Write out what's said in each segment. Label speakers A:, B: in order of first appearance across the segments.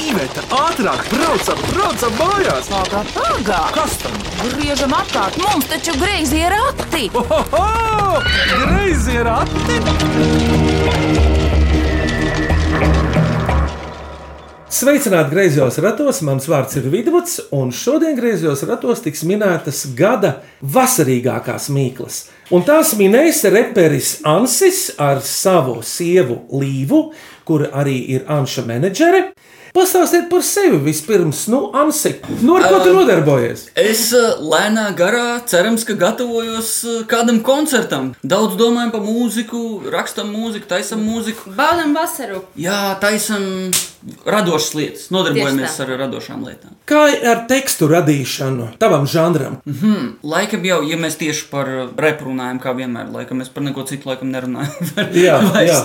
A: Iveta, ātrāk, braucam, braucam mājās!
B: Pagā, pagā!
A: Kas tam?
B: Griežam apkārt, mums taču greizi ir rati!
A: Ohoho! Greizi ir ati!
C: Sveicināti griezos ratos, mans vārds ir Vidvuds, un šodien griezos ratos tiks minētas gada vasarīgākās mīklas. Un tās minēs reperis Ansis ar savu sievu Līvu, kur arī ir Anša menedžere. Pastāstiet par sevi vispirms, nu, Ansi, nu, ar ko tu nodarbojies?
D: Es lēnā garā cerams, ka gatavojos kādam koncertam. Daudz domājam par mūziku, rakstam mūziku, taisam mūziku.
E: Baudām vasaru.
D: Jā, taisam radošas lietas, nodarbojamies ar radošām lietām.
C: Kā ar tekstu radīšanu tavam žanram?
D: Hmm, laikam jau, ja mēs tieši par repu runājam, kā vienmēr, laikam mēs par neko citu laikam nerunājam.
C: Jā, jā.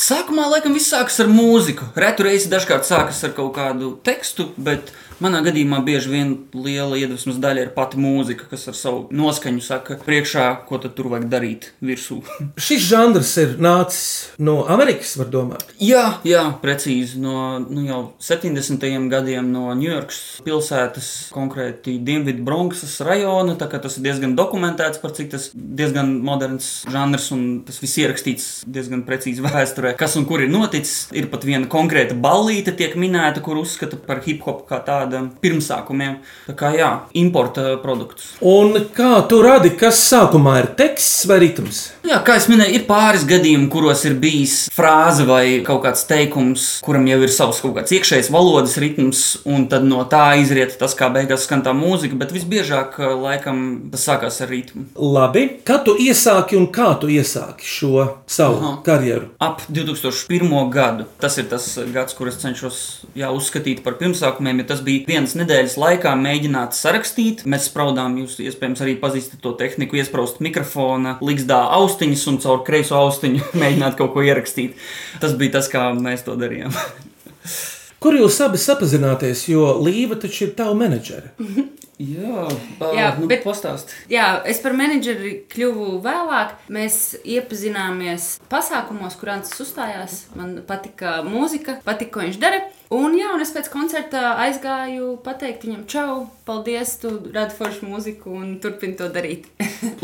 D: Sākumā laikam viss sākas ar mūziku. Retu reizi dažkārt sākas ar kaut kādu tekstu, bet manā gadījumā bieži vien liela iedvesmas daļa ir pati mūzika, kas ar savu noskaņu saka priekšā, ko tur vajag darīt virsū.
C: Šis žanrs ir nācis no Amerikas, var domāt.
D: jā, jā, precīzi no nu, jau 70. gadiem no Ņujorkas pilsētas, konkrēti Dienvidu Bronxas rajona. Tas ir diezgan dokumentēts, par cik tas diezgan moderns žanrs un tas viss ierakstīts diezgan precīzi vēsturē. Kas un kur ir noticis, ir pat viena konkrēta ballīte tiek minēta, kur uzskata par hip hop kā tādu pirmsākumiem. Tā kā jā, importa produkts.
C: Un kā tu radi, kas sākumā ir teksts vai ritms?
D: Jā, kā jau minēju, ir pāris gadījumi, kuros ir bijis frāze vai kaut kāds teikums, kuram jau ir savs kaut kāds iekšējs valodas ritms, un tad no tā izriet tas, kā beigās skan tā mūzika. Bet visbiežāk, eh, laikam, tas sākās ar ritmu.
C: Labi, kad tu iesāki un kā tu iesāki šo savu
D: Aha.
C: karjeru?
D: Ap 2001. gadu. Tas ir tas gads, kurus cenšos jā, uzskatīt par pirmsākumiem. Ja tas bija vienas nedēļas laikā mēģināt sarakstīt, mēs spraudām, jūs iespējams arī pazīstat to tehniku, iesprāst mikrofona, līgzdā austiņas un caur kreiso austiņu mēģināt kaut ko ierakstīt. Tas bija tas, kā mēs to darījām.
C: Kur jūs abi sapazināties, jo Līva taču ir tava menedžere?
D: Jā,
E: Jā,
D: nu,
E: bet-. Jā, es par menedžeri kļuvu vēlāk. Mēs iepazināmies pasākumos, kur Ants uzstājās. Man patika mūzika, patika, ko viņš dara. Un, jā, un es pēc koncerta aizgāju pateikt viņam, čau, paldies, tu radi foršu mūziku un turpini to darīt.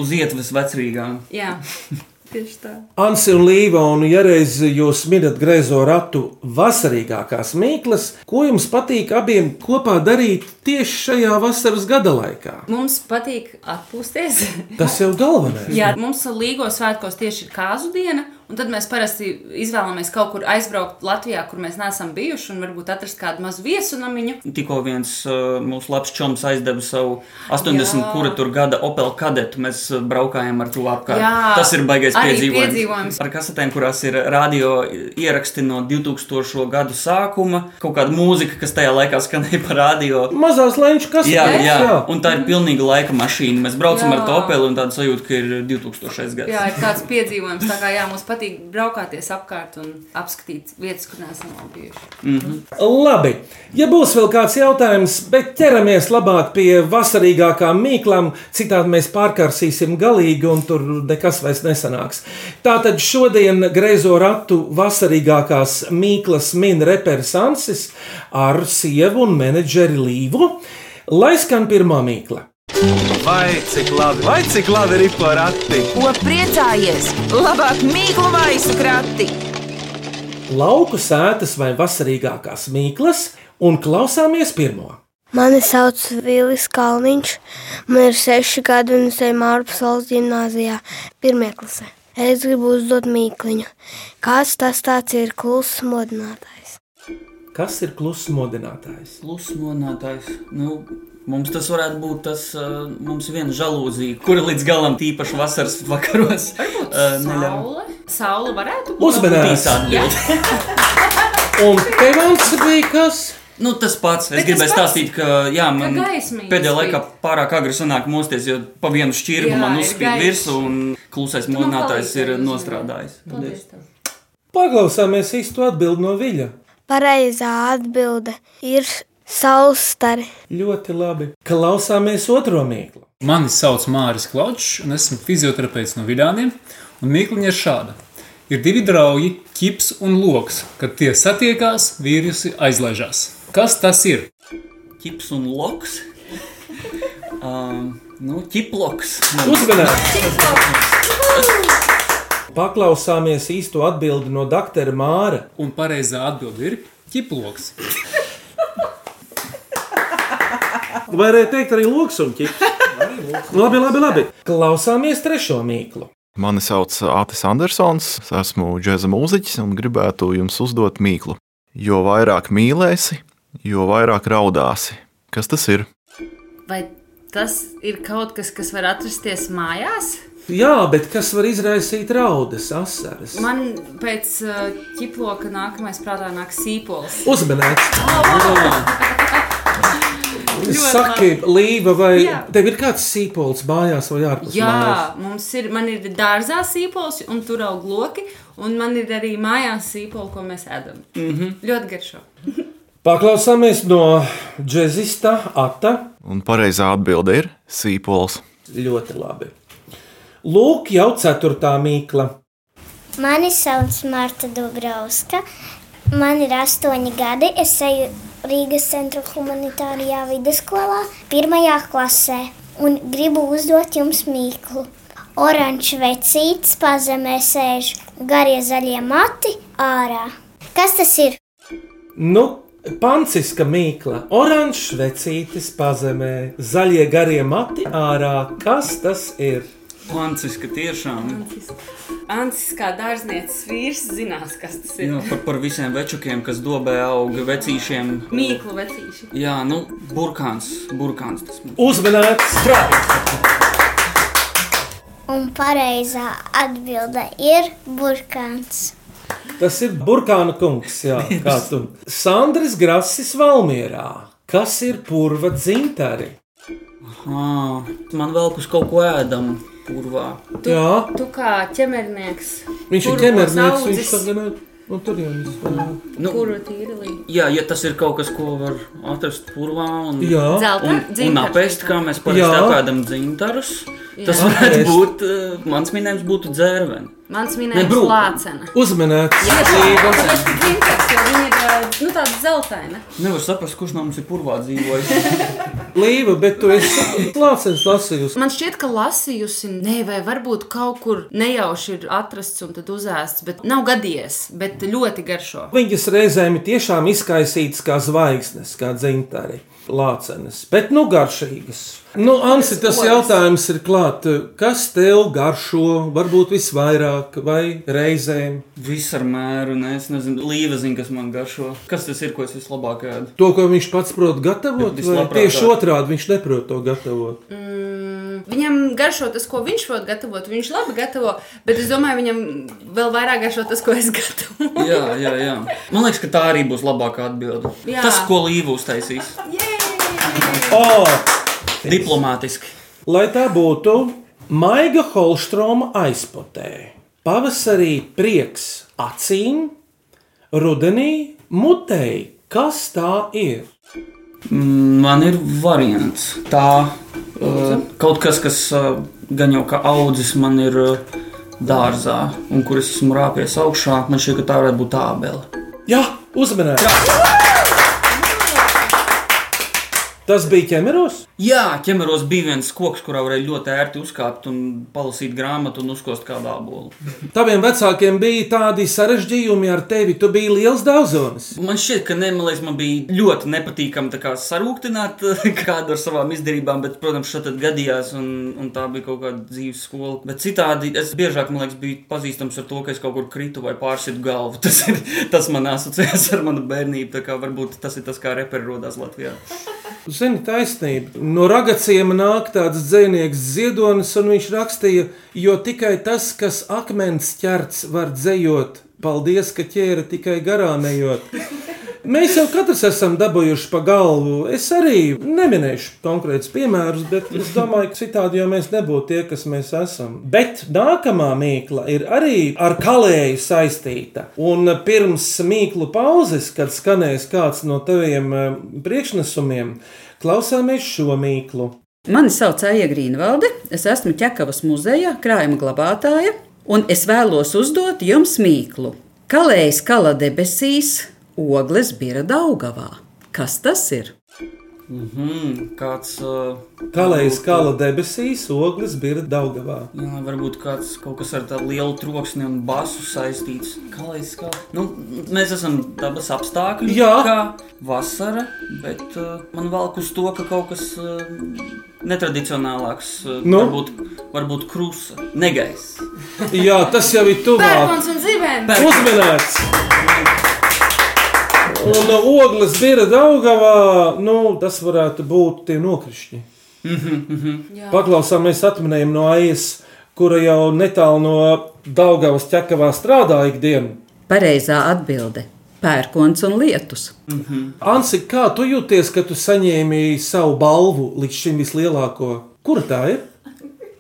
D: Uz ietves vecrīgām.
E: jā, tieši tā.
C: Ansi un Līva, un ja reiz jūs minat grēzo ratu vasarīgākās mīklas, ko jums patīk abiem kopā darīt tieši šajā vasaras gada laikā?
E: Mums patīk atpūsties.
C: Tas jau galvenais.
E: Jā, mums līgos svētkos tieši ir kāzu diena, un tad mēs parasti izvēlamies kaut kur aizbraukt Latvijā, kur mēs neesam bijuši, un varbūt atrast kādu mazu viesunamiņu.
D: Tikko viens uh, mūsu labs čoms aizdeva savu 80
E: Jā.
D: kura tur gada Opel kadetu. Mēs uh, braukājām ar to apkārt.
E: Jā,
D: Tas ir baigais piedzīvojums.
E: piedzīvojums.
D: Ar kasetēm, kurās ir radio ieraksti no 2000. gadu sākuma, kaut kāda mūzika, kas tajā laikā skanēja pa radio.
C: Mazās lenču kas
D: Jā, jā,
C: jā.
D: un tā ir pilnīga laika mašīna. Mēs braucam
E: Jā.
D: ar to Opelu un tādu sajūtu, ka ir 2000. gads.
E: Jā, ir tāds piedzīvojums, tā kā jā, mums patīk braukāties apkārt un apskatīt vietas, kur neesam bijuši.
C: Labi, ja būs vēl kāds jautājums, bet ķeramies labāk pie vasarīgākām mīklām, citādi mēs pārkarsīsim galīgi un tur nekas vairs nesanāks. Tātad šodien greizo ratu vasarīgākās mīklas min reperis Ansis ar sievu un menedžeri Līvu. Lai skan pirmā mīkla.
A: Vai cik labi, vai cik labi ir pa rati!
B: Ko priecājies? Labāk mīklu maisu krati!
C: Lauku sētas vai vasarīgākās mīklas un klausāmies pirmo.
F: Mani sauc Vīlis Kalniņš, man ir seši gadi un es eju Mārpas valsts gimnājā, pirmā klasē. Es gribu uzdot mīkliņu. Kāds tas tāds ir kluss modinātājs?
C: Kas ir kluss modinātājs?
D: Plus monētājs. Nu, mums tas varētu būt tas, uh, mums ir viena žalūzija, kura līdz galam tīpaši vasaras vakaros uh, neļauj.
E: Saule? Saule varētu būt.
C: Uzmanīgs!
D: Īsā atbilde.
C: Un Kevins bija kas?
D: Nu, tas pats. Es
E: Bet
D: gribēju stāstīt, ka jā, man
E: ka
D: pēdējā laikā pārāk agri sanāk mosties, jo pa vienu šķirbu
E: Jā,
D: man uzspīd virsū un klusais
E: man
D: modinātājs ir nostrādājis.
E: Paldies tev.
C: Paklausāmies īsto atbildi no Viļa.
F: Pareizā atbilde ir saulstari.
C: Ļoti labi. Klausāmies otro mīklu.
G: Mani sauc Māris Klaučs, un esmu fizioterapeits no Vidāniem. Un mīkliņa ir šāda. Ir divi draugi, ķips un loks. Kad tie satiekās, vīrusi aizlaižās. Kas tas ir?
D: ķips un loks. Um, nu, ķiploks.
C: Uzmanīgi! Paklausāmies īsto atbildi no doktora Māra.
G: Un pareizā atbilde ir ķiploks.
A: Varēja teikt arī loks un ķips. Labi, labi, labi.
C: Klausāmies trešo mīklu.
H: Mani sauc Atis Andersons, es esmu džēza mūziķis un gribētu jums uzdot mīklu. Jo vairāk mīlēsi, jo vairāk raudāsi. Kas tas ir?
E: Vai tas ir kaut kas, kas var atrasties mājās?
C: Jā, bet kas var izraisīt raudas, asaras?
E: Man pēc uh, ķiploka nākamais prātā nāk sīpols.
C: Uzmanīgs! Saki, Līva, vai
E: Jā.
C: tev ir kāds sīpols mājās vai ārpus
E: Jā,
C: mājās?
E: mums ir, man ir dārzā sīpols, un tur aug loki, un man ir arī mājās sīpols, ko mēs ēdam. Mm -hmm. Ļoti garšo.
C: Paklausāmies no džēzista Ata.
H: Un pareizā atbilde ir sīpols.
C: Ļoti labi. Lūk, jau ceturtā mīkla.
F: Mani sauc Marta Dubravska. Man ir astoņi gadi. Es eju Rīgas centra humanitārijā vidusskolā, pirmajā klasē, un gribu uzdot jums mīklu. Oranžs vecītis pazemē sēž, garie zaļie mati ārā. Kas tas ir?
C: Nu, panciska mīkla, oranžs vecītis pazemē, zaļie garie mati ārā. Kas tas ir?
D: Lanciska tiešām.
E: Ancis kā dārznieces vīrs zinās, kas tas ir.
D: Jā, par, par visiem večukiem, kas dobē aug vecīšiem.
E: Mīklu vecīši.
D: Jā, nu, burkāns. Burkāns tas mums.
C: Uzmanīts!
F: Un pareizā atbilde ir burkāns.
C: Tas ir burkāna kungs, jā, kā tu. Sandrs Grasis Valmierā. Kas ir purva dzintari?
D: Ah, man vēl uz kaut ko ēdam purvā.
E: Tu,
C: Jā.
E: tu kā ķemernieks.
C: Viņš ir ķemernieks, viņš tagad nu, tur jau ir.
D: Nu,
E: Kuru tīrlī?
D: jā, ja tas ir kaut kas, ko var atrast purvā un,
C: Jā,
D: un, un apēst, kā mēs parasti
C: Jā.
D: apēdam dzintarus, tas
E: Jā.
D: varētu
C: Apēst.
D: būt, uh, mans minējums būtu dzērveni.
E: Mans minējums
D: brūk.
E: lācena.
C: uzmanīts!
E: Tāpēc, ka dzintars, jo viņi ir ā, nu, tāda zeltaina.
D: Nevar saprast, kurš no mums ir purvā dzīvojis.
C: Līva, bet tu esi klāts lasījusi.
E: Man šķiet, ka lasījusi, ne, vai varbūt kaut kur nejauši ir atrasts un tad uzēsts, bet nav gadījies, bet ļoti garšo.
C: Viņas reizēm ir tiešām izkaisītas kā zvaigznes, kā dzintari, lācenes, bet nu garšīgas. Nu, Ansi, tas jautājums ir klāt, kas tev garšo, varbūt visvairāk vai reizēm?
D: Viss ar mēru, ne, es nezinu, līva zina, kas man garšo. Kas tas ir, ko es vislabāk ēdu?
C: To, ko viņš pats prot gatavot, vai tieši otrādi viņš neprot to gatavot.
E: Mm, viņam garšo tas, ko viņš prot gatavot. Viņš labi gatavo, bet es domāju, viņam vēl vairāk garšo tas, ko es gatavoju.
D: Jā, jā, jā. Man liekas, ka tā arī būs labākā atbilde.
E: Jā.
D: Tas, ko līva uztaisīs.
C: Oh,
D: Diplomātiski.
C: lai tā būtu Maiga Holstroma aizpotē. Pavasarī prieks acīm, rudenī mutei. Kas tā ir?
D: Man ir variants. Tā uh, kaut kas, kas uh, gan jau kā audzis man ir uh, dārzā, un kur es esmu rāpies augšā, man šķiet, ka tā varētu būt ābele.
C: Jā, uzmanīgi! Tas bija ķemeros.
D: Jā, ķemeros bija viens koks, kurā varēja ļoti ērti uzkāpt un palasīt grāmatu un uzkost kādu ābolu.
C: Taviem vecākiem bija tādi sarežģījumi ar tevi. Tu biji liels daudzonis.
D: Man šķiet, ka ne, man, bija ļoti nepatīkami sarūktināt kādu ar savām izdarībām, bet, protams, šeit gadījās, un, un tā bija kaut kāda dzīves skola. Bet citādi es biežāk, man liekas, biju pazīstams ar to, ka es kaut kur kritu vai pārsitu galvu. Tas, ir, tas man asociējas ar manu bērnību, tā kā varbūt tas ir tas, kā reperi rodās Latvijā.
C: Zini, taisnība. No ragaciem nāk tāds dzinieks ziedonis, un viņš rakstīja, jo tikai tas, kas akmens ķerts, var dzējot. Paldies, ka ķēra tikai garām ejot. Mēs jau katrs esam dabūjuši pa galvu. Es arī neminēšu konkrētus piemērus, bet es domāju, ka citādi jau mēs nebūtu tie, kas mēs esam. Bet nākamā mīkla ir arī ar kalēju saistīta. Un pirms mīklu pauzes, kad skanēs kāds no taviem eh, priekšnesumiem, klausāmies šo mīklu.
I: Mani sauc Aija Grīnvalde, es esmu Čekavas muzeja krājuma glabātāja, un es vēlos uzdot jums mīklu. Kalējs kala debesīs, ogles bira Daugavā. Kas tas ir?
D: Mhm, kāds. Uh,
C: Kā lai skala debesīs, ogles bija Daugavā.
D: Jā, varbūt kāds kaut kas ar tādu lielu troksni un basu saistīts. Lai skala? Nu, mēs esam dabas apstākļi,
C: Jā.
D: kā vasara, bet uh, man velk uz to, ka kaut kas uh, netradicionālāks, uh,
C: Nu?
D: varbūt, varbūt krusa, negais.
C: Jā, tas jau ir tuvāk.
E: Pērkons un zibens.
C: Uzmanīts! Un no ogles bija Daugavā, nu, tas varētu būt tie nokrišņi.
E: Jā.
C: Paklausāmies atminējumu no Aijas, kura jau netālu no Daugavas ķekavā strādā ikdienu.
I: Pareizā atbilde - pērkons un lietus.
C: Ansi, kā tu jūties, kad tu saņēmi savu balvu līdz šim vislielāko? Kura tā ir?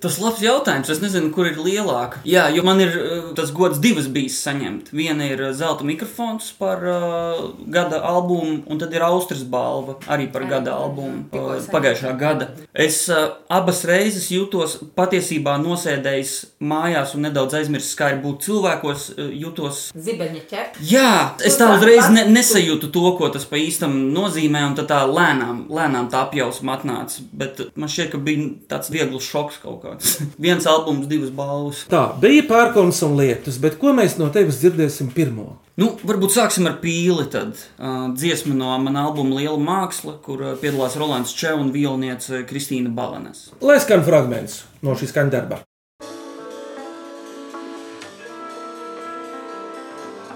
D: Tas labs jautājums. Es nezinu, kur ir lielāka. Jā, jo man ir uh, tas gods divas bijis saņemt. Viena ir uh, zelta mikrofons par uh, gada albumu, un tad ir Austrijas balva arī par gada albumu uh, pagājušā gada. Es uh, abas reizes jūtos patiesībā nosēdējis mājās un nedaudz aizmirsis, kā ir būt cilvēkos. Uh, jūtos
B: Zibeņa ķep.
D: Jā, es tā uzreiz ne, nesajūtu to, ko tas pa īstam nozīmē, un tad tā lēnām, lēnām tā apjausma atnāca. Bet man šķiet, ka bija tāds viegls šoks kaut kāds. Viens albums, divas balvas.
C: Tā bija pērkons un lietus, bet ko mēs no tevis dzirdēsim pirmo?
D: Nu, varbūt sāksim ar pīli. Tad uh, dziesma no mana albuma Liela māksla, kur uh, piedalās Rolands Čē un violniece Kristīna Balanes.
C: Lai skan fragments no šīs skaņdarba.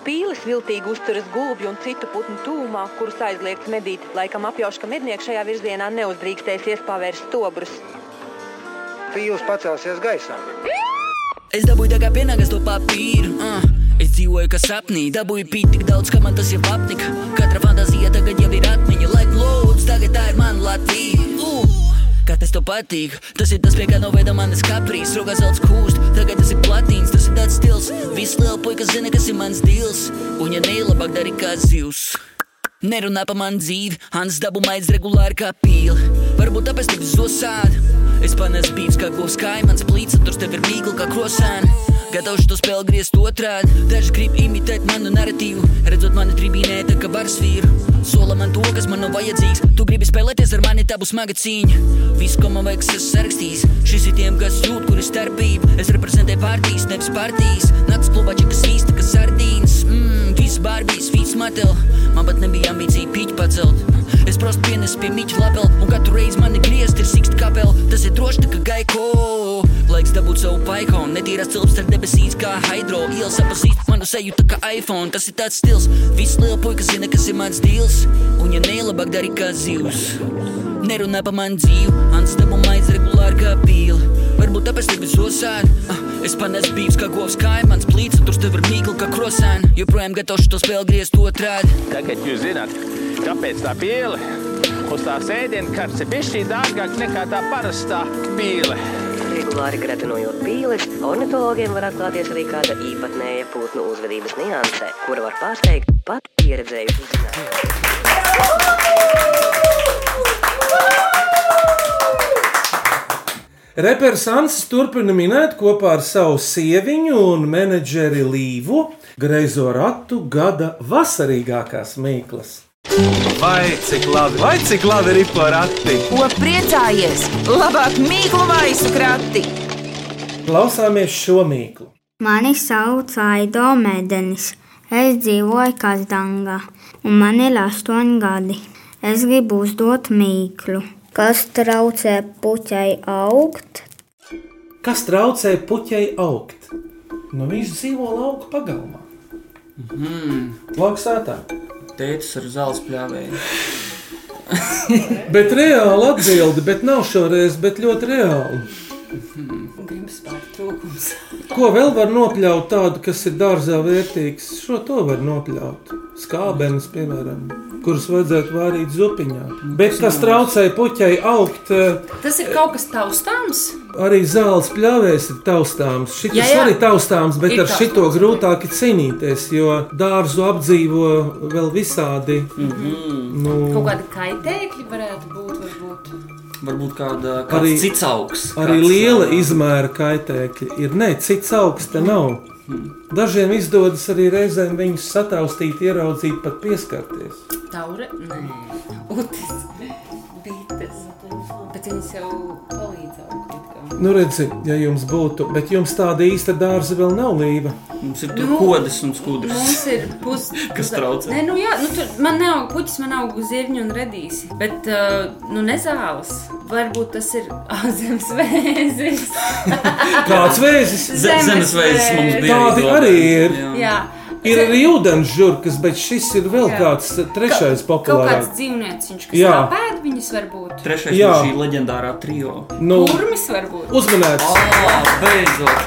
J: Pīlis viltīgi uzturas gulbju un citu putnu tūmā, kurus aizliegts medīt. Laikam apjauš, ka mednieks šajā virzienā neuzdrīkstēsies pavērst stobrus.
K: Pīlis pacelsies gaisā.
L: Es dabūju tā kā pienākas to papīru. Uh. Es dzīvoju kā sapnī, dabūju pīt tik daudz, ka man tas jau apnika. Katra fantāzija tagad jau ir atmiņa, lai lūdzu, tagad tā ir mana Latvija. Uh. Kā tas tev patīk? Tas ir tas, pie kā noveda manas kaprīs. Rokās zelts kūst, tagad tas ir platīns, tas ir tāds stils. Viss liela puika zina, kas ir mans dils. Un ja neilabāk dari kā zivs. Nerunā par manu dzīvi, Hans dabu maiz regulāri kā pīli. Varbūt tāpēc tik zosādi. Es panesu bīts kā govs kaimans, plīts, tur tev ir mīkla kā krosāni. Gatavs to spēli griezt otrādi. Daži grib imitēt manu narratīvu, redzot mani tribīnē, tā kā varas vīru. Sola man to, kas man nav vajadzīgs. Tu gribi spēlēties ar mani, tā būs smaga cīņa. Viss, ko man vajag, es sarakstīs. Šis ir tiem, kas jūt, kur ir starpība. Es reprezentēju partijas, nevis partijas. Nakts klubā, kas svīsta, kas sardīns. Mmm, viss barbijas, viss matel. Man pat nebija ambīcija pīķi pacelt. Es prostu pienesu pie mīķa lapel, un katru reizi mani griezt ir siksta kapela. Tas ir droši kā gaiko. Laiks dabūt savu paikonu, netīrās cilps ar debesīs kā hidro. Ielas apazīst manu seju tā kā iPhone, tas ir tāds stils. Viss liela puika zina, kas ir mans dīls, un ja nelabāk dari kā zivs. Nerunā par manu dzīvi, Hans dabu maiz regulāri kā pīli. Varbūt tāpēc tevi zosādi. Uh, es panesu bīvs kā govs kaimans, plīts, tur tev ir mīkla kā krosāni. Joprojām gatavs to spēli griezt otrādi.
M: Tagad jūs zināt, kāpēc tā pīle uz tās ēdienkartes ir bijusi dārgāka nekā tā parastā pīle.
J: Regulāri gretinojot pīles, ornitologiem var atklāties arī kāda īpatnēja putnu uzvedības nianse, kura var pārsteigt pat pieredzējušus
C: Reperis Ansis turpina minēt kopā ar savu sieviņu un menedžeri Līvu greizo ratu gada vasarīgākās mīklas.
N: Vai cik labi, vai cik labi ir porati?
B: Ko priecājies? Labāk mīklu maisu krati!
C: Klausāmies šo mīklu.
O: Mani sauc Aido Mēdenis. Es dzīvoju Kazdangā, un man ir astoņi gadi. Es gribu uzdot mīklu. Kas traucē puķai augt?
C: Kas traucē puķei augt? Nu, viņš dzīvo lauka pagalmā.
D: Mm.
C: Lauksētā.
D: Tētis ar zāles pļāvēju.
C: Bet reāli atbildi, bet nav šoreiz, bet ļoti reāli.
E: Gribu spēku trūkums.
C: Ko vēl var nopļaut tādu, kas ir dārzā vērtīgs? Šo to var nopļaut. Skābenes, piemēram, kuras vajadzētu vārīt zupiņā. Bet kas traucē puķai augt? eh,
E: Tas ir kaut kas taustāms.
C: Arī zāles pļāvēs ir taustāms. Šis
E: Jā, jā.
C: arī taustāms, bet
E: Ir
C: ar šito grūtāk cīnīties, jo dārzu apdzīvo vēl visādi. Nu,
E: Kaut kādi kaitēkļi varētu būt, varbūt.
D: Varbūt kāda,
C: Arī-
D: cits augs.
C: Arī
D: kāds,
C: liela
D: ā,
C: izmēra kaitēkļi ir. Nē, cits augsts te nav. Dažiem izdodas arī reizēm viņus sataustīt, ieraudzīt, pat pieskarties.
E: Taure? Nē, utis, bītes. Bet viņas jau palīdz augt.
C: Nu, redziet, ja jums būtu, bet jums tāda īsta dārza vēl nav līva.
D: Mums ir tur
E: Nu,
D: kodas un skudras.
E: Mums ir pus...
D: Kas traucē?
E: Nē, nu jā, nu tur man nav puķis, man nav zirņu un redīsi. Bet, uh, nu, nezāles. Varbūt tas ir ah, zemes vēzis.
C: Kāds vēzis?
D: Ze- zemes vēzis mums bija
C: Tādi arī ir.
D: jā.
E: Jā.
C: Ir arī ūdens žurkas, bet šis ir vēl
E: Jā.
C: kāds trešais
E: kāds
C: populārs.
E: dzīvnieks, kas
C: Jā.
E: apēd viņus varbūt.
D: Trešais
C: Jā.
D: no šī leģendārā trio.
C: Nu,
E: Kurmis varbūt.
C: uzmanēts.
D: Oh, beidzot!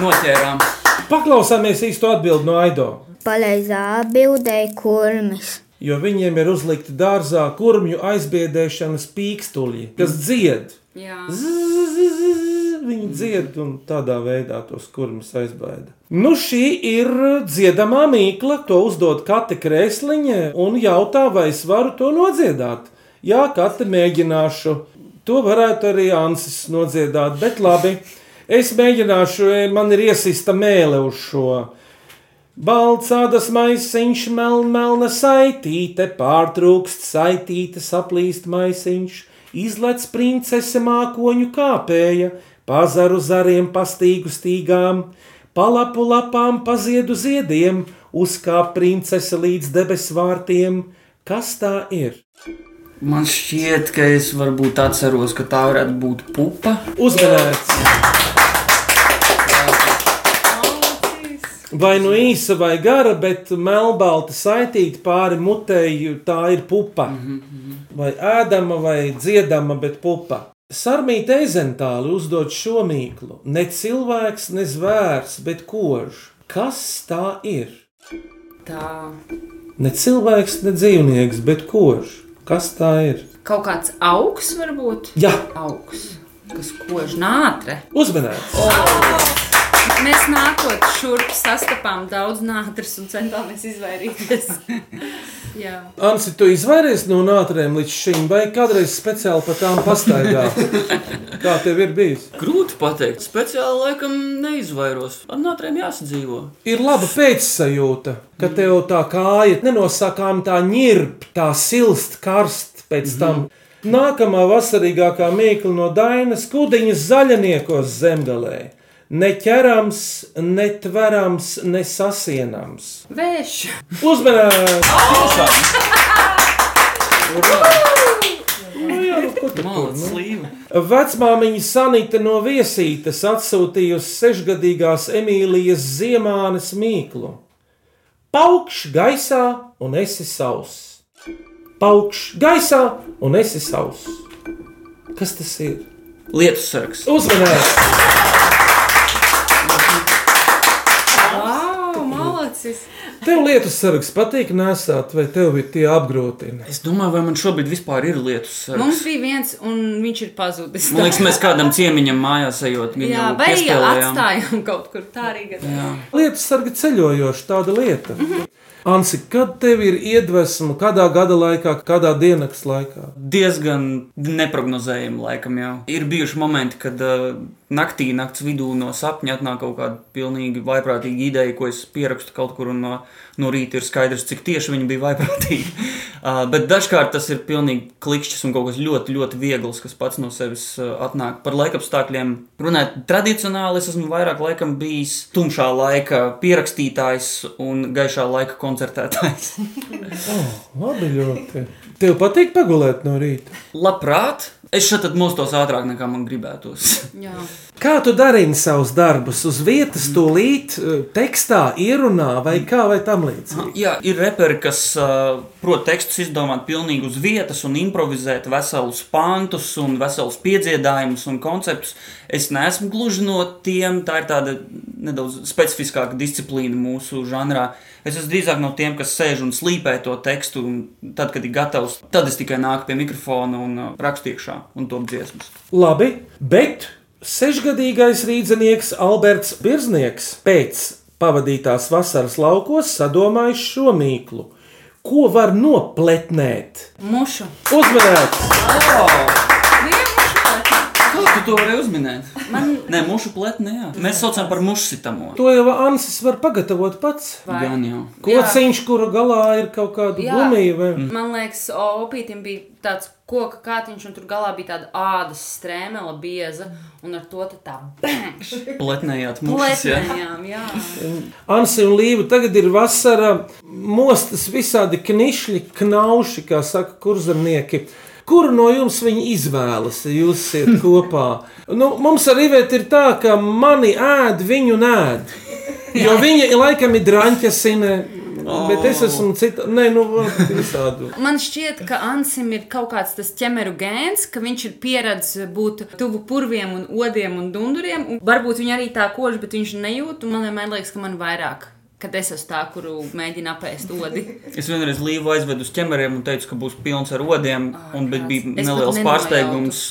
D: No- Noķērām.
C: Paklausāmies īsto atbildi no Aido.
O: Pareizā atbildē ir kurmis.
C: Jo viņiem ir uzlikti dārzā kurmju aizbiedēšanas pīkstuļi, kas dzied.
E: Jā.
C: Viņi dzied un tādā veidā tos kurmus aizbaida. Nu, šī ir dziedamā mīkla. To uzdod Kate Krēsliņa un jautā, vai es varu to nodziedāt. Jā, Kate mēģināšu. To varētu arī Ansis nodziedāt, bet labi. Es mēģināšu, man ir iesista mēle uz šo. Balcādas maisiņš, melna, melna saitīte, pārtrūkst saitīte, saplīst maisiņš, izlec princese mākoņu kāpēja, pazaru zariem pastīgu stīgām, palapu lapām paziedu ziediem, uzkāp princese līdz debesu vārtiem. Kas tā ir?
D: Man šķiet, ka es varbūt atceros, ka tā varētu būt pupa.
C: Uzmanēts! Vai nu īsa vai gara, bet melnbalta saitīta pāri mutēji, tā ir pupa. Vai ēdama vai dziedama, bet pupa. Sarmīta eizentāli uzdod šo mīklu. Ne cilvēks, ne zvērs, bet kož. Kas tā ir?
E: Tā.
C: Ne cilvēks, ne dzīvnieks, bet kož. Kas tā ir?
E: Kaut kāds augs varbūt?
C: Jā.
E: Augs. Kas kož nātre?
C: Uzmanēts!
E: Mēs nākot šurp sastapām daudz nātris un centāmies izvairīties. Jā.
C: Ansi, tu izvairies no nātrēm līdz šim, vai kādreiz speciāli par tām pastaigā? Kā tev ir bijis?
D: Grūti pateikt, speciāli laikam neizvairos. Ar nātrēm jāsadzīvo.
C: Ir laba pēcsajūta, ka tev tā kāja nenosakām tā ņirp, tā silst karst pēc tam. Nākamā vasarīgākā mīkla no Dainas kudiņas zaļniekos zemgalē. Neķerams, netverams, nesasienams.
E: Vējš.
C: Uzmanīgi!
D: Malts slīva.
C: Vecmāmiņa Sanita no viesītes atsūtījusi sešgadīgās Emīlijas Ziemānes mīklu. Paukš gaisā un esi sauss. Paukš gaisā un esi sauss. Kas tas ir?
D: Lietus sargs.
C: Uzmanīgi!
E: Wow, malacis!
C: Tev lietus sargs patīk nesāt, vai tev ir tie apgrūtina?
D: Es domāju, vai man šobrīd vispār ir lietus sargs.
E: Mums bija viens, un viņš ir pazudis.
D: Man liekas, mēs kādam ciemiņam mājās ejot.
E: Jā, vai
D: piespēlējām.
E: atstājām kaut kur tā arī gadījumā.
C: Lietus sarga ceļojoša tāda lieta. Ansi, kad tev ir iedvesma, kādā gada laikā, kādā dienas laikā?
D: Diezgan neparedzējami, laikam, jau. Ir bijuši momenti, kad uh, naktī, naktas vidū no sapņa atnāk kaut kāda pilnīgi vaiprātīga ideja, ko es pierakstu kaut kur, un no, no rīta ir skaidrs, cik tieši viņa bija vaiprātīga. uh, bet dažkārt tas ir pilnīgi klikšķis un kaut kas ļoti, ļoti viegls, kas pats no sevis uh, atnāk. Par laikapstākļiem runājot, tradicionāli es esmu vairāk laikam bijis tumšā laika pierakstītājs un gaišā laika koncertētājs.
C: Oh, labi, ļoti. Tev patīk pagulēt no rīta.
D: Labprāt, es šeit mostos ātrāk nekā man gribētos.
E: Jā.
C: Kā tu dari savus darbus? Uz vietas, tūlīt, eh, tekstā, ierunā vai kā vai tam līdzīgi?
D: Jā, ir reperi, kas uh, prot tekstus izdomāt pilnīgi uz vietas un improvizēt veselus pantus un veselus piedziedājumus un konceptus. Es neesmu gluži no tiem, tā ir tāda nedaudz specifiskāka disciplīna mūsu žanrā. Es esmu drīzāk no tiem, kas sēž un slīpē to tekstu, un tad, kad ir gatavs, tad es tikai nāku pie mikrofona un uh, rakstu iekšā. un top dziesmas.
C: Labi, bet sešgadīgais rīznieks Alberts Birznieks pēc pavadītās vasaras laukos sadomājis šo mīklu. Ko var nopletnēt?
E: Mušu.
C: Uzmanīts!
D: Kā tu to vari uzminēt?
E: Man...
D: Nē, mušu pletni, jā. Mēs saucam par mušu sitamo.
C: To jau Ansis var pagatavot pats.
E: Vai?
D: Gan jau.
C: Kociņš, kura galā ir kaut kāda gumija. Vai...
E: Man liekas, opītam bija tāds koka kātiņš, un tur galā bija tāda ādas strēmela, bieza, un ar to tā bēgš.
D: Pletnējāt mušas, jā.
E: Jā.
C: Ansi un Līva tagad ir vasara, mostas visādi knišļi, knauši, kā saka kurzemnieki. Kuru no jums viņi izvēlas, ja jūs esat kopā? Nu, mums ar Ivetu ir tā, ka mani ēd, viņu nēd. Jo viņa laikam ir drāņķesine, bet es esmu cita. Nē, nu, visādi.
E: Man šķiet, ka Ansim ir kaut kāds tas ķemeru gēns, ka viņš ir pieredzējis būt tuvu purviem, un odiem un dunduriem. Un varbūt viņš arī tā kož, bet viņš nejūt. Man vienmēr liekas, ka man vairāk. Kad es esmu tā, kuru mēģina apēst odi.
D: Es vienreiz līvu aizvedu uz ķemeriem un teicu, ka būs pilns ar odiem. Un, bet bija neliels pārsteigums,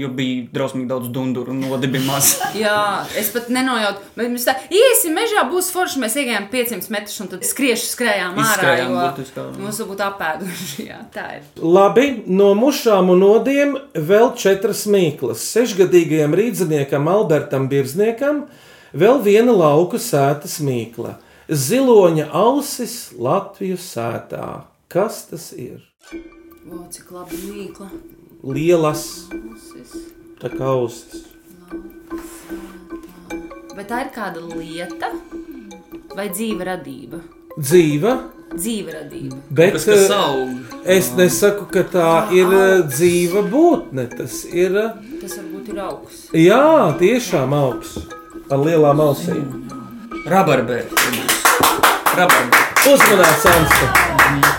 D: jo bija drausmīgi daudz dunduru un odi bija maz.
E: Jā, es pat nenojautu. Bet mēs tā, iesim mežā, būs forši. Mēs iegājām 500 metrus un tad skriešu skrējām ārā. Jo
D: burtiski ārā.
E: mums būtu apēduši. Jā, tā ir.
C: Labi, no mušām un odiem vēl četras mīklas. Sešgadīgajam rīzniekam Albertam Birzniekam vēl viena lauku sētas mīkla. Ziloņa ausis Latviju sētā. Kas tas ir?
E: O, cik labi mīkla.
C: Lielas, tā kā ausis.
E: Vai tā ir kāda lieta vai dzīva radība?
C: Dzīva,
E: Dzīva radība.
C: bet
D: Tas, kas
C: eh,
D: aug.
C: es nesaku, ka tā ir eh, dzīva būtne. Tas ir, eh,
E: Tas varbūt ir augsts.
C: jā, tiešām augsts ar lielām ausīm.
D: Rabarbēri. Rabarbēri.
C: Uzmanīts, Ansta!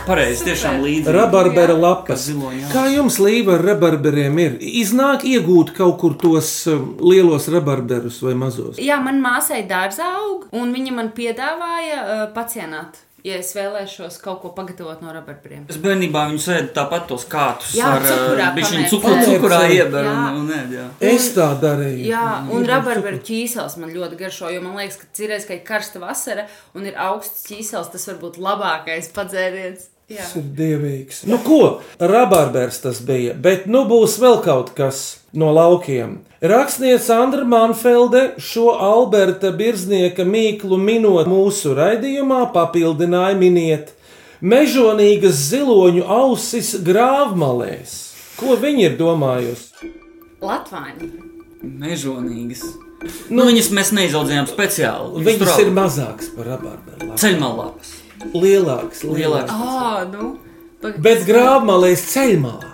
D: Pareizi, tiešām līdzi.
C: Rabarbera lapas.
D: ziloņa
C: Kā jums līva ar rabarberiem ir? Iznāk iegūt kaut kur tos um, lielos rabarberus vai mazos?
E: Jā, man māsai dārzā aug, un viņa man piedāvāja uh, pacienāt. Ja es vēlēšos kaut ko pagatavot no rabarbriem.
D: Es bērnībā viņu sēdu tāpat tos kātus
E: Jā,
D: ar
E: cukurā
D: bišķiņu
E: pamērcēt.
D: cukuru, cukurā ieber
E: Jā.
D: un, un ēd, jā.
C: Es tā darīju.
E: Jā, un rabarberu ķīsels man ļoti garšo, jo man liekas, ka cirēs, ka ir karsta vasara un ir augsts ķīsels, tas var būt labākais padzēriens. Jā.
C: Tas ir dievīgs. Nu, ko? Rabarbers tas bija, bet nu būs vēl kaut kas no laukiem. Rakstniece Andra Manfelde šo Alberta Birznieka mīklu minot mūsu raidījumā, papildināja miniet mežonīgas ziloņu ausis grāvmalēs. Ko viņi ir domājusi?
E: Latvāņi.
D: Mežonīgas. Nu, viņas mēs neizaudzējām speciāli.
C: Viņas ir mazākas par rabarberu.
D: Ceļmalāpas.
C: Lielāks,
D: Lielāks.
E: Ah, nu. pag-
C: Bet grāvmalēs ceļmalās.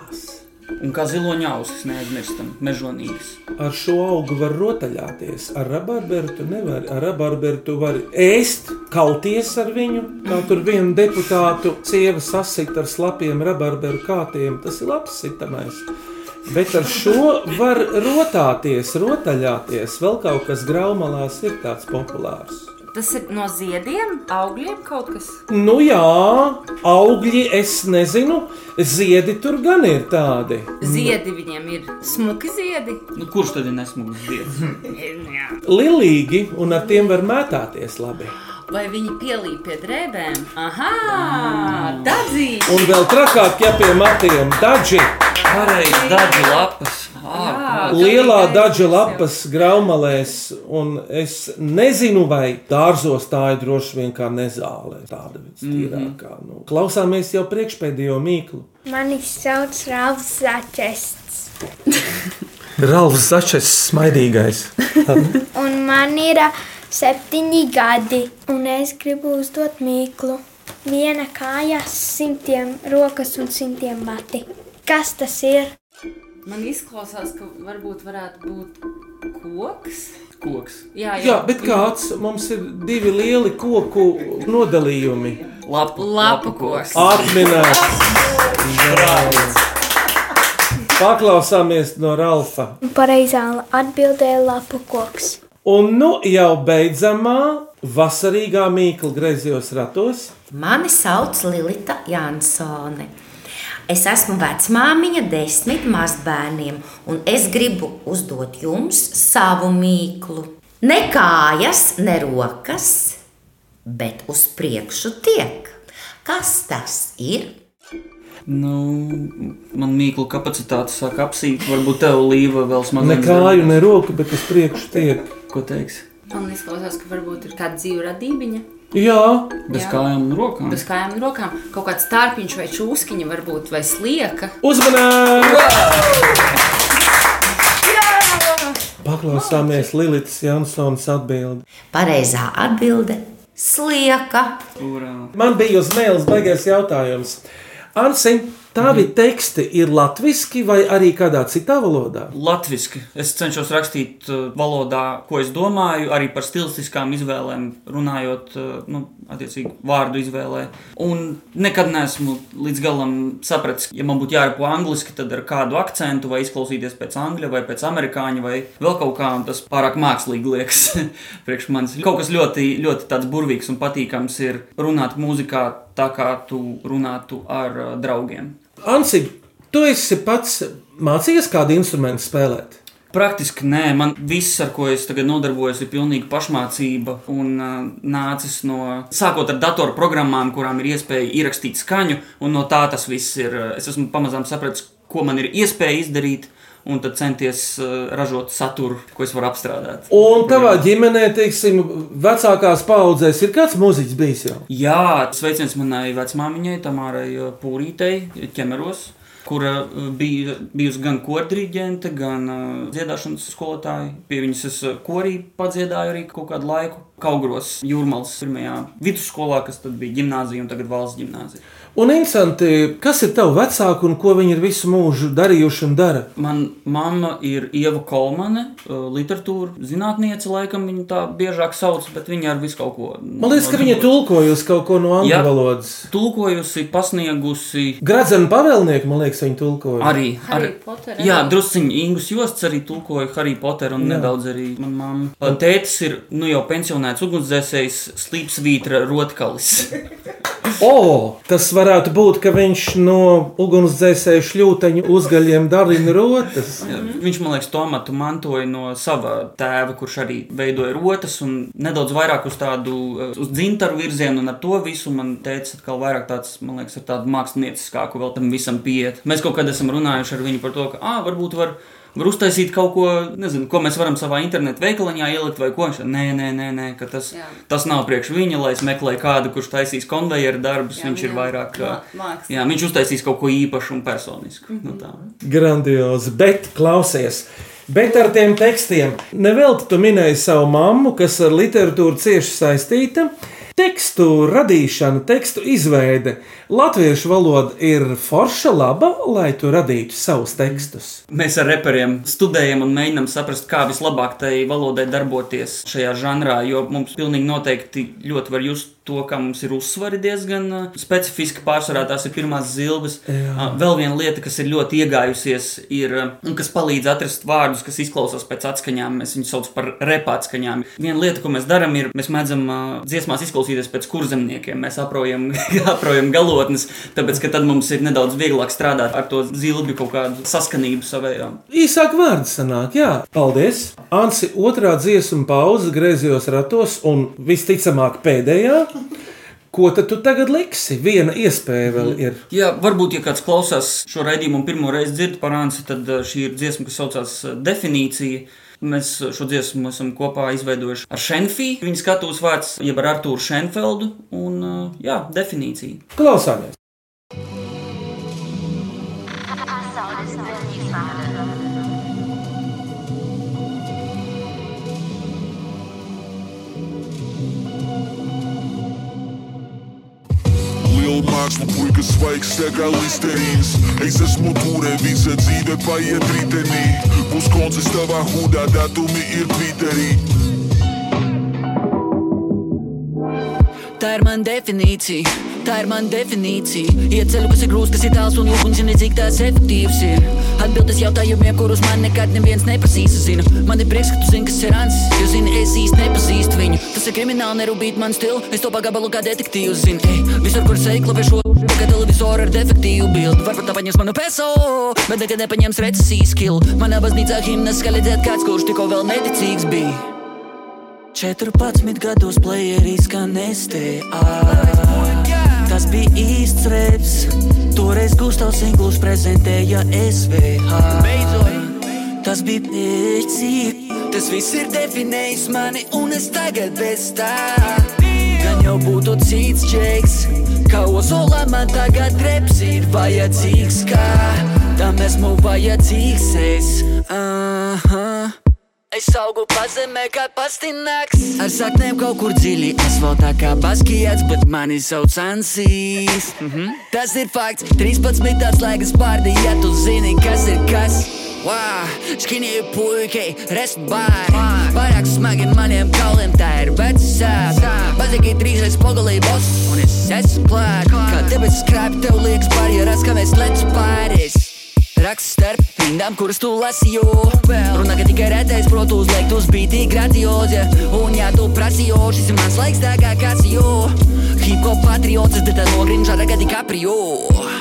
D: Un kā ziloņa ausis neaizmirstam, mežonīgas.
C: Ar šo augu var rotaļāties. Ar rabarberu tu nevari. Ar rabarberu tu vari ēst, kauties ar viņu. Kā tur viena deputātu sieva sasita ar slapiem rabarberu kātiem. Tas ir labs sitamais. Bet ar šo var rotāties, rotaļāties. Vēl kaut kas graumalās ir tāds populārs.
E: Tas ir no ziediem, augļiem kaut kas.
C: Nu jā, augļi es nezinu, ziedi tur gan ir tādi.
E: Ziedi viņiem ir smuki ziedi.
D: Nu, kurš tad ir nesmugs dievs?
E: Jā.
C: Lilīgi, un ar tiem var mētāties labi.
E: Vai viņi pielīp pie drēbēm? Aha, dadzīgi!
C: Un vēl trakāk, ja pie matiem daži.
D: Pareizi, daži lapas.
E: Jā,
C: Lielā
E: aizsils,
C: lapas graumalēs, un es nezinu, vai dārzos tā ir droši vien kā nezāle. Tāda vistīrākā. Nu, klausāmies jau priekšpēdējo mīklu.
O: Mani sauc Rāvs Začests.
C: Ralfs Začes smaidīgais.
O: Un man ir septiņi gadi, un es gribu uzdot mīklu. Viena kāja, simtiem rokas un simtiem mati. Kas tas ir?
E: Man izklausās, ka varbūt varētu būt koks.
D: Koks.
E: Jā,
C: Jā, bet kāds mums ir divi lieli koku nodalījumi?
D: Lapu,
E: Lapu koks.
C: Atminēts! Paklausāmies no Ralfa.
O: Pareizā atbildēja lapu koks.
C: Un nu jau beidzamā vasarīgā mīkla griezījos ratos.
P: Mani sauc Lilita Jansone. Es esmu vecmāmiņa desmit mazbērniem, un es gribu uzdot jums savu mīklu. Ne kājas, ne rokas, bet uz priekšu tiek. Kas tas ir?
D: Nu, man mīklu kapacitāte sāk apsīt. Varbūt tev līva vēl smagāk.
C: Ne kāju, ne roku, bet uz priekšu tiek.
D: Ko teiks?
E: Man izklausās, ka varbūt ir kāda dzīva radība.
C: Jā,
D: bez
E: Jā.
D: kājām un rokām.
E: Bez kājām un rokām. Kaut kāds stārpiņš vai čūskiņa, varbūt, vai slieka.
C: Uzmanīgi! Paklausāmies Lilitas Jansons atbildi.
P: Pareizā atbilde - slieka.
C: Man bija uz mēles baigais jautājums. Ansi, tavi
D: Mhm.
C: teksti ir latviski vai arī kādā citā valodā?
D: Latvijasiski. Es cenšos rakstīt uh, valodā, ko es domāju, arī par stilistiskām izvēlēm, runājot, uh, nu, attiecīgi, vārdu izvēlē. Un nekad neesmu līdz galam sapratis, ja man būtu jārunā angliski, tad ar kādu akcentu, vai izklausīties pēc angļu, vai pēc amerikāņu, vai vēl kaut kā, un tas pārāk mākslīgi liekas priekš manis. Kaut kas ļoti, ļoti tāds burvīgs un patīkams ir runāt mūzikā tā, kā tu runātu ar uh, draugiem.
C: Ansi, tu esi pats mācījies kādu instrumentu spēlēt?
D: Praktiski nē, man viss, ar ko es tagad nodarbojos, ir pilnīga pašmācība un uh, nācis no sākot ar datorprogrammām, kurām ir iespēja ierakstīt skaņu, un no tā tas viss ir. Es esmu pamazām sapratis, ko man ir iespēja izdarīt, un tad centies uh, ražot saturu, ko es varu apstrādāt.
C: Un tavā ģimenē, teiksim, vecākās paudzēs ir kāds mūziķis bijis jau?
D: Jā, sveiciens manai vecmāmiņai, Tamārai uh, Pūrītei, ķemeros. Kura uh, bija bijusi gan kordiriģente, gan uh, dziedāšanas skolotāja. Pie viņas es korī padziedāju arī kaut kādu laiku. Kaugros jūrmālas pirmajā vidusskolā, kas tad bija gimnāzija un tagad valsts gimnāzija.
C: Un interesanti, kas ir tavi vecāki un ko viņi ir visu mūžu darījuši un dara?
D: Man mamma ir Ieva Kolmane, uh, literatūra zinātniece, laikam viņa tā biežāk sauc, bet viņa ar visu kaut ko.
C: Man liekas, ka viņa ir tulkojusi kaut ko no angļu valodas.
D: Tulkojusi, pasniegusi.
C: Gradzena pavēlnieki, man liekas, viņa tulkoja.
D: Arī, arī
E: Potter
D: Jā, drusciņi Ingus Josts arī tulkoja Harry Potteru un
C: Jā.
D: Nedaudz arī man mamma. Tētis ir nu jau pensionēts ugunsdzēsējs Slīpsvītra Rotkalis.
C: O, tas varētu būt, ka viņš no ugunsdzēsēju šļūteņu uzgaļiem darina rotas.
D: Jā, Viņš, man liekas, to amatu mantoja no sava tēva, kurš arī veidoja rotas un nedaudz vairāk uz tādu uh, uz dzintaru virzienu, un ar to visu man teica, atkal vairāk tāds, man liekas, ar tādu mākslinieciskāku vēl tam visam pieiet. Mēs kaut kad esam runājuši ar viņu par to, ka, ah, varbūt var. Var uztaisīt kaut ko, nezinu, ko mēs varam savā internetu veikaliņā ielikt, vai ko. Nē, nē, nē, nē ka tas,
E: Jā.
D: tas nav priekš viņa, lai es meklēju kādu, kurš taisīs konvejeru darbus.
E: Jā,
D: Viņš ir
E: jā.
D: vairāk.
E: Mā-
D: ā,
E: mākslinieks.
D: Jā, viņš uztaisīs kaut ko īpašu un personisku.
E: Mhm.
D: Nu, tā.
C: Grandiozi, bet klausies. Bet ar tiem tekstiem nevelti tu minēji savu mammu, kas ar literatūru cieši saistīta. Tekstu radīšana, tekstu izveide. Latviešu valoda ir forša laba, lai tu radītu savus tekstus.
D: Mēs ar reperiem studējam un mēģinām saprast, kā vislabāk tai valodai darboties šajā žanrā. Jo mums pilnīgi noteikti ļoti var just to, ka mums ir uzsvari diezgan uh, specifiski. Pārsvarā tās ir pirmās zilbes.
C: Jā.
D: Uh, Vēl viena lieta, kas ir ļoti iegājusies, ir uh, un kas palīdz atrast vārdus, kas izklausās pēc atskaņām. Mēs viņus saucam par repātskaņām. Viena lieta, ko mēs darām, ir mēs mēdzam dziesmās izklausīties pēc kurzemniekiem. Mēs aprojam, aprojam galotnes, tāpēc ka tad mums ir nedaudz vieglāk strādāt ar to zilbi kaut kādu saskanību savējā.
C: Īsāk vārdi sanāk, jā. Paldies! Ansi otrā dziesmu pauze griezījos ratos un visticamāk pēdējā. Ko tad tu tagad liksi? Viena iespēja vēl ir.
D: Jā, varbūt, ja kāds klausās šo raidījumu un pirmo reizi dzird par Ansi, tad uh, šī ir dziesma, kas saucās uh, Definīcija. Mēs šo dziesmu esam kopā izveidojuši ar Šenfī. Viņa skatuves vārds, jeb ar Artūru Šenfeldu. Un, uh, jā, definīcija.
C: Klausāmies!
Q: Māksla, puikas svaigs, segā listerijas. Es esmu turē, visa dzīve paiet ritenī. Būs koncerts tavā hudā, datumi ir Twitterī.
L: Tā ir mana definīcija. Tā ir mana definīcija. Iet ceļu, kas ir grūts, kas ir tāls un lūk, un zini, cik tās efektīvs ir. Atbildes jautājumiem, kurus man nekad neviens neprasīs. Zinu, man ir prieks, ka tu zini, kas ir ants, jo zini, es īsti nepazīstu viņu. Tas ir krimināli, nerūpīt man stilu. Es to pagabalu kā detektīvs zinu. Ej, visur, kur seikla vai šo, kā televizoru ar defektīvu bildi. Varbūt tā paņems manu peso, bet nekad nepaņems recesijas skilu. Manā baznīcā himnas skaļi dzied kāds, kurš tikko vēl neticīgs bija. 14 gados playerī skan STA. Tas bija īsts reps. Toreiz Gustavs Inglūs prezentēja SVH. Beidzot, tas bija pēcīgi. Tas viss ir definējis mani, un es tagad bez tā. Gan jau būtu cits džeks, kā Ozola man tagad reps ir vajadzīgs, kā tam esmu vajadzīgs es. Uh -huh. Es augu pazemē kā pastināks Ar saknēm kaut kur dziļi Asfaltā kā baskijāts, bet mani sauc Ansīs. Mm -hmm. Tas ir fakts, 13 tāds laikas pārdi Ja tu zini, kas ir kas. Wow, skinīja puikai, respāri Pārāk smagi maniem kauliem, tā ir vecā. Bazīgi trīsreiz pogulīja boss Un es esmu klāt. Kā debesis krāpi tev liekas barjeras, kā mēs lec pāris Raksts starp rindām, kuras tu lasīji. Runā, ka tikai redzējis, protu uzliekt uz bītī graciozi. Un, ja tu prasīji, šis ir mans laiks, tā kā kāds jo. Hip hop patriots, bet tā nogrimžā tagad DiCaprio.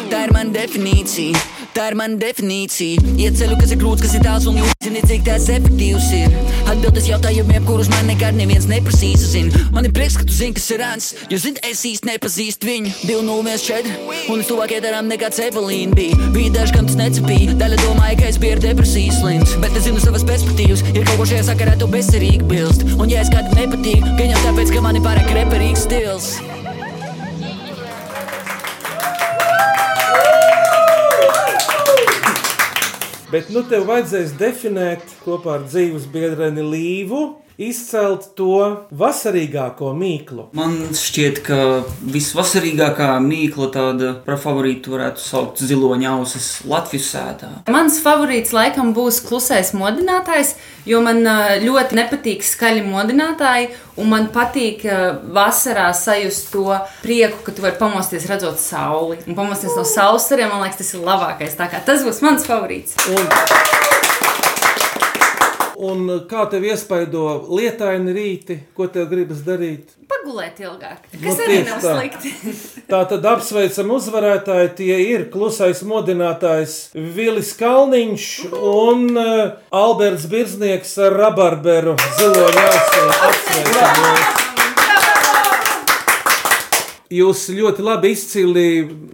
L: Tā ir mana definīcija. Tā ir mana definīcija. Iet ceļu, kas ir grūts, kas ir tāls un jūs zināt, cik tas efektīvs ir. Atbildes jautājumiem, kurus man nekad neviens neprasīs. Zin. Man ir prieks, ka tu zini, kas ir ants. Jo zini, es īsti nepazīstu viņu. 204, un es tuvāk iedarām nekā cepelīna bija. Bija daži, kam tas necepīja. Daļa domāja, ka es biju depresijas slims. Bet es zinu savas perspektīvas. Ir kaut ko šajā sakarā tu bezcerīgi bilst. Un ja es kādam nepatīk, gan jau tāpēc, ka man ir pārāk reperīgs stils.
C: Bet nu tev vajadzēs definēt kopā ar dzīves biedreni Līvu, izcelt to vasarīgāko mīklu.
D: Man šķiet, ka visvasarīgākā mīkla tāda par favorītu varētu saukt ziloņa ausis Latvijas sētā.
E: Mans favorīts laikam būs klusais modinātājs, jo man ļoti nepatīk skaļi modinātāji, un man patīk vasarā sajust to prieku, ka tu vari pamosties redzot sauli. Un pamosties no saules stariem, man liekas, tas ir labākais. Tā kā tas būs mans favorīts.
C: Un kā tev iespaido lietaini rīti, ko tev gribas darīt?
E: Pagulēt ilgāk,
C: Nu,
E: kas arī
C: tieši
E: nav
C: tā.
E: slikti.
C: Tā tad apsveicam uzvarētāji. Tie ir klusais modinātājs Vilis Kalniņš un uh, Alberts Birznieks ar rabarberu ziloņu ausīm. Apsveicam jūs! Jūs ļoti labi izcili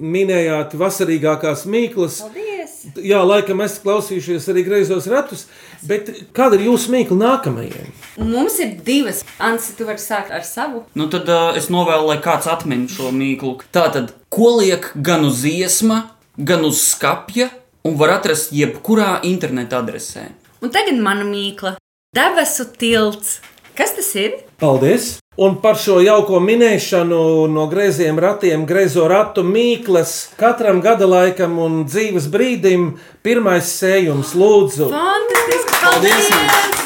C: minējāt vasarīgākās mīklas.
E: Paldies!
C: Jā, laikam esat klausījušies arī greizos ratus, bet kāda ir jūsu mīkla nākamajai?
E: Mums ir divas. Ansi, tu vari sākt ar savu.
D: Nu, tad uh, es novēlu, lai kāds atmin šo mīklu. Tā tad, ko liek gan uz iesma, gan uz skapja, un var atrast jebkurā interneta adresē.
E: Un tagad mana mīkla - debesu tilts. Kas tas ir?
C: Paldies! Un par šo jauko minēšanu no greiziem ratiem, greizo ratu mīklas katram gada laikam un dzīves brīdim pirmais sējums lūdzu.
E: Fantastiski!
D: Paldies
E: Paldies!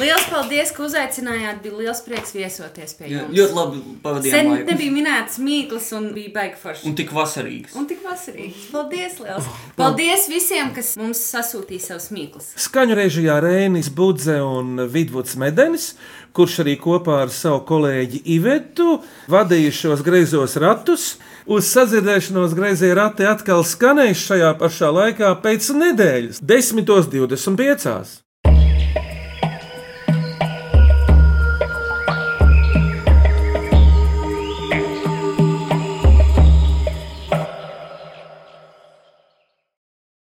E: Liels paldies, ka uzaicinājāt. Bija liels prieks viesoties pie
D: Jā,
E: jums.
D: ļoti labi pavadījām
E: Sen
D: laiku.
E: nebija minētas mīklas un bija baigi forši.
D: Un tik vasarīgs.
E: Un tik vasarīgs. Paldies, liels! Paldies visiem, kas mums sasūtīja savus mīklas.
C: Skaņu režijā Rēnis Budze un Vidvuds Medenis, kurš arī kopā ar savu kolēģi Ivetu vadīja šos greizos ratus. Uz sadzirdēšanos greizie rati atkal skanēs šajā pašā laikā pēc nedēļas, 10.25.